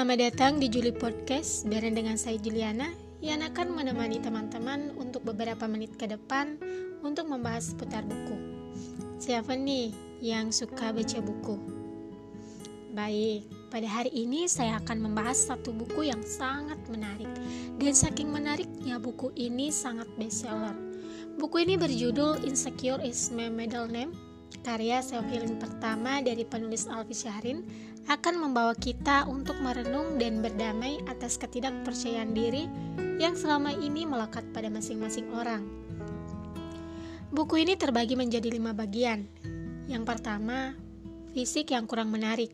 Selamat datang di Juli Podcast bareng dengan saya Juliana yang akan menemani teman-teman untuk beberapa menit ke depan untuk membahas seputar buku. Siapa nih yang suka baca buku? Baik, pada hari ini saya akan membahas satu buku yang sangat menarik dan saking menariknya buku ini sangat bestseller. Buku ini berjudul Insecure is My Middle Name karya self healing pertama dari penulis Alfi Syahrin akan membawa kita untuk merenung dan berdamai atas ketidakpercayaan diri yang selama ini melekat pada masing-masing orang. Buku ini terbagi menjadi lima bagian. Yang pertama, fisik yang kurang menarik.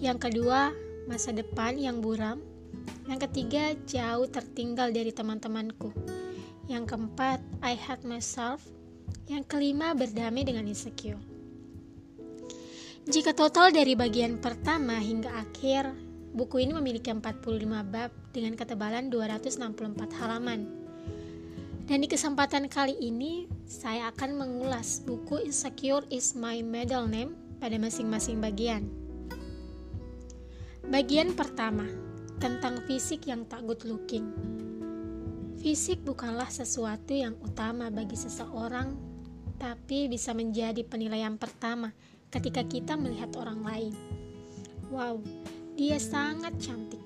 Yang kedua, masa depan yang buram. Yang ketiga, jauh tertinggal dari teman-temanku. Yang keempat, I hate myself. Yang kelima, berdamai dengan insecure. Jika total dari bagian pertama hingga akhir, buku ini memiliki 45 bab dengan ketebalan 264 halaman. Dan di kesempatan kali ini, saya akan mengulas buku Insecure is My Middle Name pada masing-masing bagian. Bagian pertama, tentang fisik yang tak good looking. Fisik bukanlah sesuatu yang utama bagi seseorang, tapi bisa menjadi penilaian pertama ketika kita melihat orang lain. Wow, dia sangat cantik.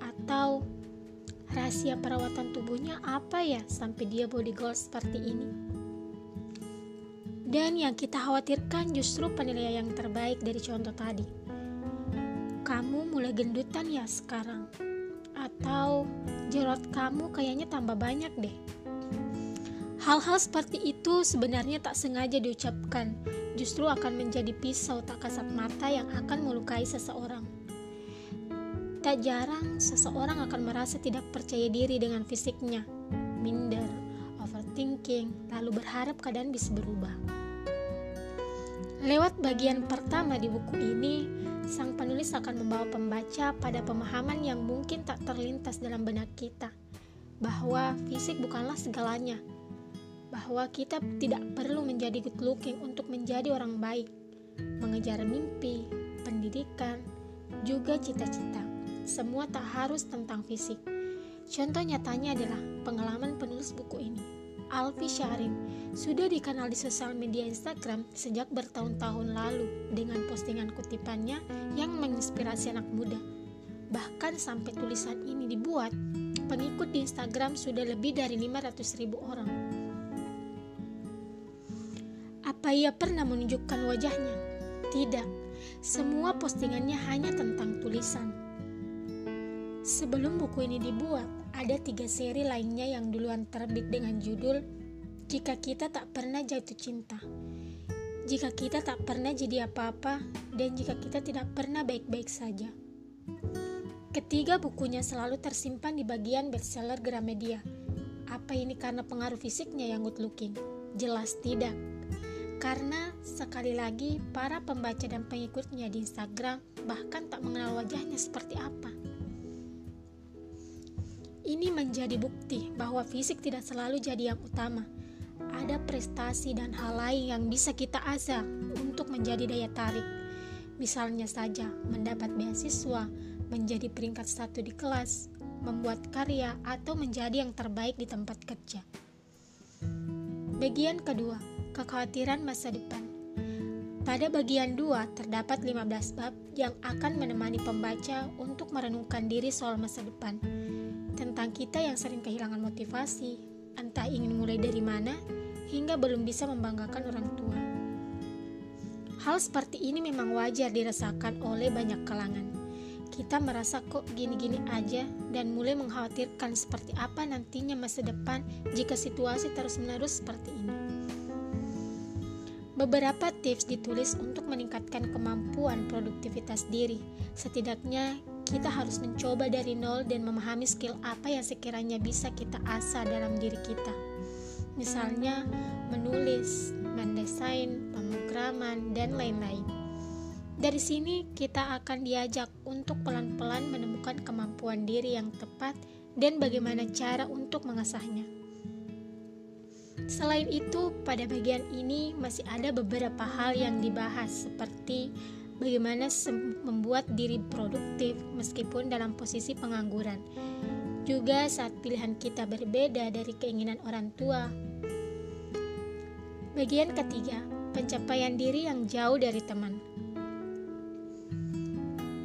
Atau rahasia perawatan tubuhnya apa ya sampai dia body goal seperti ini? Dan yang kita khawatirkan justru penilaian yang terbaik dari contoh tadi. Kamu mulai gendutan ya sekarang. Atau jerawat kamu kayaknya tambah banyak deh. Hal-hal seperti itu sebenarnya tak sengaja diucapkan, justru akan menjadi pisau tak kasat mata yang akan melukai seseorang. Tak jarang seseorang akan merasa tidak percaya diri dengan fisiknya, minder, overthinking, lalu berharap keadaan bisa berubah. Lewat bagian pertama di buku ini, sang penulis akan membawa pembaca pada pemahaman yang mungkin tak terlintas dalam benak kita, bahwa fisik bukanlah segalanya, bahwa kita tidak perlu menjadi good looking untuk menjadi orang baik, mengejar mimpi, pendidikan, juga cita-cita. Semua tak harus tentang fisik. Contoh nyatanya adalah pengalaman penulis buku ini. Alfi Syahrin sudah dikenal di sosial media Instagram sejak bertahun-tahun lalu dengan postingan kutipannya yang menginspirasi anak muda. Bahkan sampai tulisan ini dibuat, pengikut di Instagram sudah lebih dari 500 ribu orang. Apa ia pernah menunjukkan wajahnya? Tidak, semua postingannya hanya tentang tulisan. Sebelum buku ini dibuat, ada tiga seri lainnya yang duluan terbit dengan judul Jika Kita Tak Pernah Jatuh Cinta. Jika kita tak pernah jadi apa-apa, dan jika kita tidak pernah baik-baik saja. Ketiga bukunya selalu tersimpan di bagian bestseller Gramedia. Apa ini karena pengaruh fisiknya yang good looking? Jelas tidak. Karena sekali lagi para pembaca dan pengikutnya di Instagram bahkan tak mengenal wajahnya seperti apa. Ini menjadi bukti bahwa fisik tidak selalu jadi yang utama. Ada prestasi dan hal lain yang bisa kita asah untuk menjadi daya tarik. Misalnya saja mendapat beasiswa, menjadi peringkat satu di kelas, membuat karya, atau menjadi yang terbaik di tempat kerja. Bagian kedua, kekhawatiran masa depan. Pada bagian 2 terdapat 15 bab yang akan menemani pembaca untuk merenungkan diri soal masa depan. Tentang kita yang sering kehilangan motivasi, entah ingin mulai dari mana, hingga belum bisa membanggakan orang tua. Hal seperti ini memang wajar dirasakan oleh banyak kalangan. Kita merasa kok gini-gini aja dan mulai mengkhawatirkan seperti apa nantinya masa depan jika situasi terus-menerus seperti ini. Beberapa tips ditulis untuk meningkatkan kemampuan produktivitas diri. Setidaknya, kita harus mencoba dari nol dan memahami skill apa yang sekiranya bisa kita asah dalam diri kita. Misalnya, menulis, mendesain, pemrograman, dan lain-lain. Dari sini, kita akan diajak untuk pelan-pelan menemukan kemampuan diri yang tepat dan bagaimana cara untuk mengasahnya. Selain itu, pada bagian ini masih ada beberapa hal yang dibahas seperti bagaimana membuat diri produktif meskipun dalam posisi pengangguran. Juga saat pilihan kita berbeda dari keinginan orang tua. Bagian ketiga, pencapaian diri yang jauh dari teman.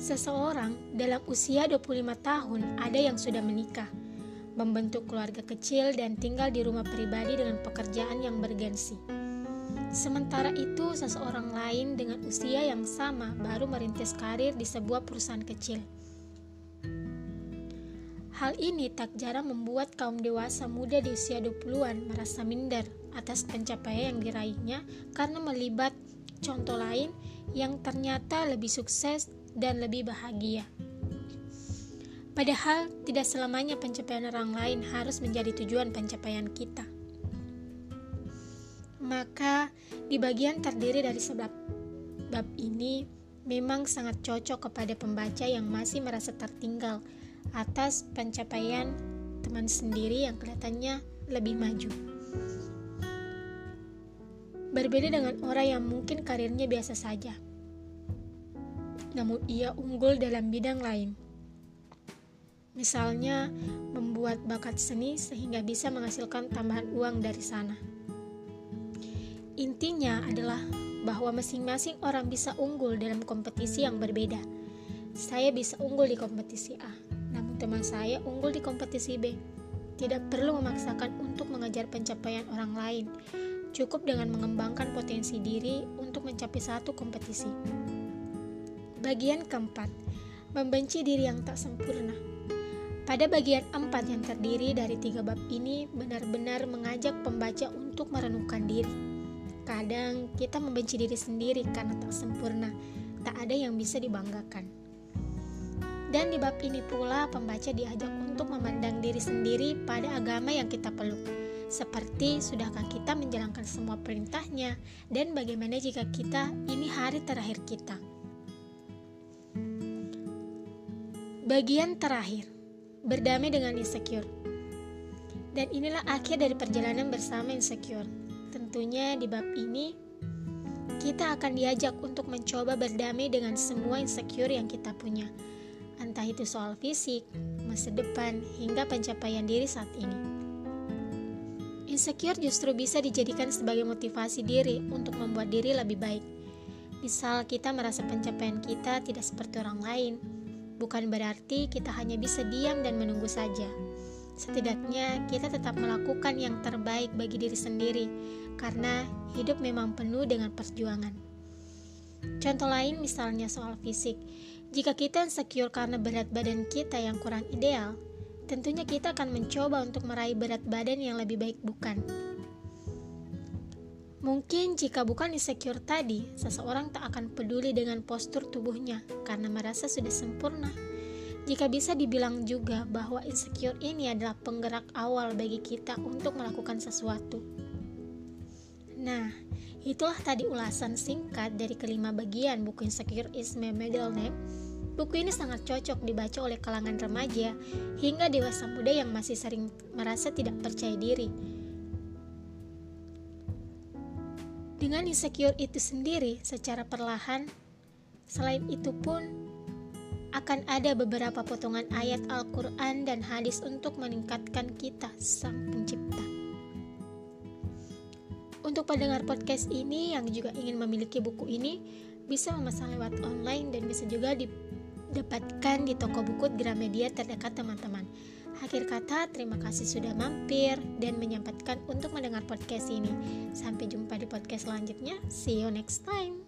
Seseorang dalam usia 25 tahun ada yang sudah menikah, membentuk keluarga kecil dan tinggal di rumah pribadi dengan pekerjaan yang bergensi. Sementara itu, seseorang lain dengan usia yang sama baru merintis karir di sebuah perusahaan kecil. Hal ini tak jarang membuat kaum dewasa muda di usia 20-an merasa minder atas pencapaian yang diraihnya karena melibat contoh lain yang ternyata lebih sukses dan lebih bahagia. Padahal tidak selamanya pencapaian orang lain harus menjadi tujuan pencapaian kita maka di bagian terdiri dari sebab bab ini memang sangat cocok kepada pembaca yang masih merasa tertinggal atas pencapaian teman sendiri yang kelihatannya lebih maju. Berbeda dengan orang yang mungkin karirnya biasa saja, namun ia unggul dalam bidang lain. Misalnya, membuat bakat seni sehingga bisa menghasilkan tambahan uang dari sana. Intinya adalah bahwa masing-masing orang bisa unggul dalam kompetisi yang berbeda. Saya bisa unggul di kompetisi A, namun teman saya unggul di kompetisi B. Tidak perlu memaksakan untuk mengejar pencapaian orang lain. Cukup dengan mengembangkan potensi diri untuk mencapai satu kompetisi. Bagian keempat, membenci diri yang tak sempurna. Pada bagian empat yang terdiri dari tiga bab ini benar-benar mengajak pembaca untuk merenungkan diri Kadang kita membenci diri sendiri karena tak sempurna, tak ada yang bisa dibanggakan. Dan di bab ini pula pembaca diajak untuk memandang diri sendiri pada agama yang kita peluk. Seperti sudahkah kita menjalankan semua perintahnya dan bagaimana jika kita ini hari terakhir kita. Bagian terakhir, berdamai dengan insecure. Dan inilah akhir dari perjalanan bersama insecure Tentunya di bab ini kita akan diajak untuk mencoba berdamai dengan semua insecure yang kita punya. Entah itu soal fisik, masa depan, hingga pencapaian diri saat ini. Insecure justru bisa dijadikan sebagai motivasi diri untuk membuat diri lebih baik. Misal kita merasa pencapaian kita tidak seperti orang lain, bukan berarti kita hanya bisa diam dan menunggu saja. Setidaknya kita tetap melakukan yang terbaik bagi diri sendiri, karena hidup memang penuh dengan perjuangan. Contoh lain misalnya soal fisik. Jika kita insecure karena berat badan kita yang kurang ideal, tentunya kita akan mencoba untuk meraih berat badan yang lebih baik bukan? Mungkin jika bukan insecure tadi, seseorang tak akan peduli dengan postur tubuhnya karena merasa sudah sempurna. Jika bisa dibilang juga bahwa insecure ini adalah penggerak awal bagi kita untuk melakukan sesuatu. Nah, itulah tadi ulasan singkat dari kelima bagian buku Insecure is my middle name. Buku ini sangat cocok dibaca oleh kalangan remaja hingga dewasa muda yang masih sering merasa tidak percaya diri. Dengan insecure itu sendiri secara perlahan, selain itu pun akan ada beberapa potongan ayat Al-Quran dan hadis untuk meningkatkan kita, Sang Pencipta. Untuk pendengar podcast ini yang juga ingin memiliki buku ini, bisa memesan lewat online dan bisa juga didapatkan di toko buku Gramedia terdekat teman-teman. Akhir kata, terima kasih sudah mampir dan menyempatkan untuk mendengar podcast ini. Sampai jumpa di podcast selanjutnya. See you next time.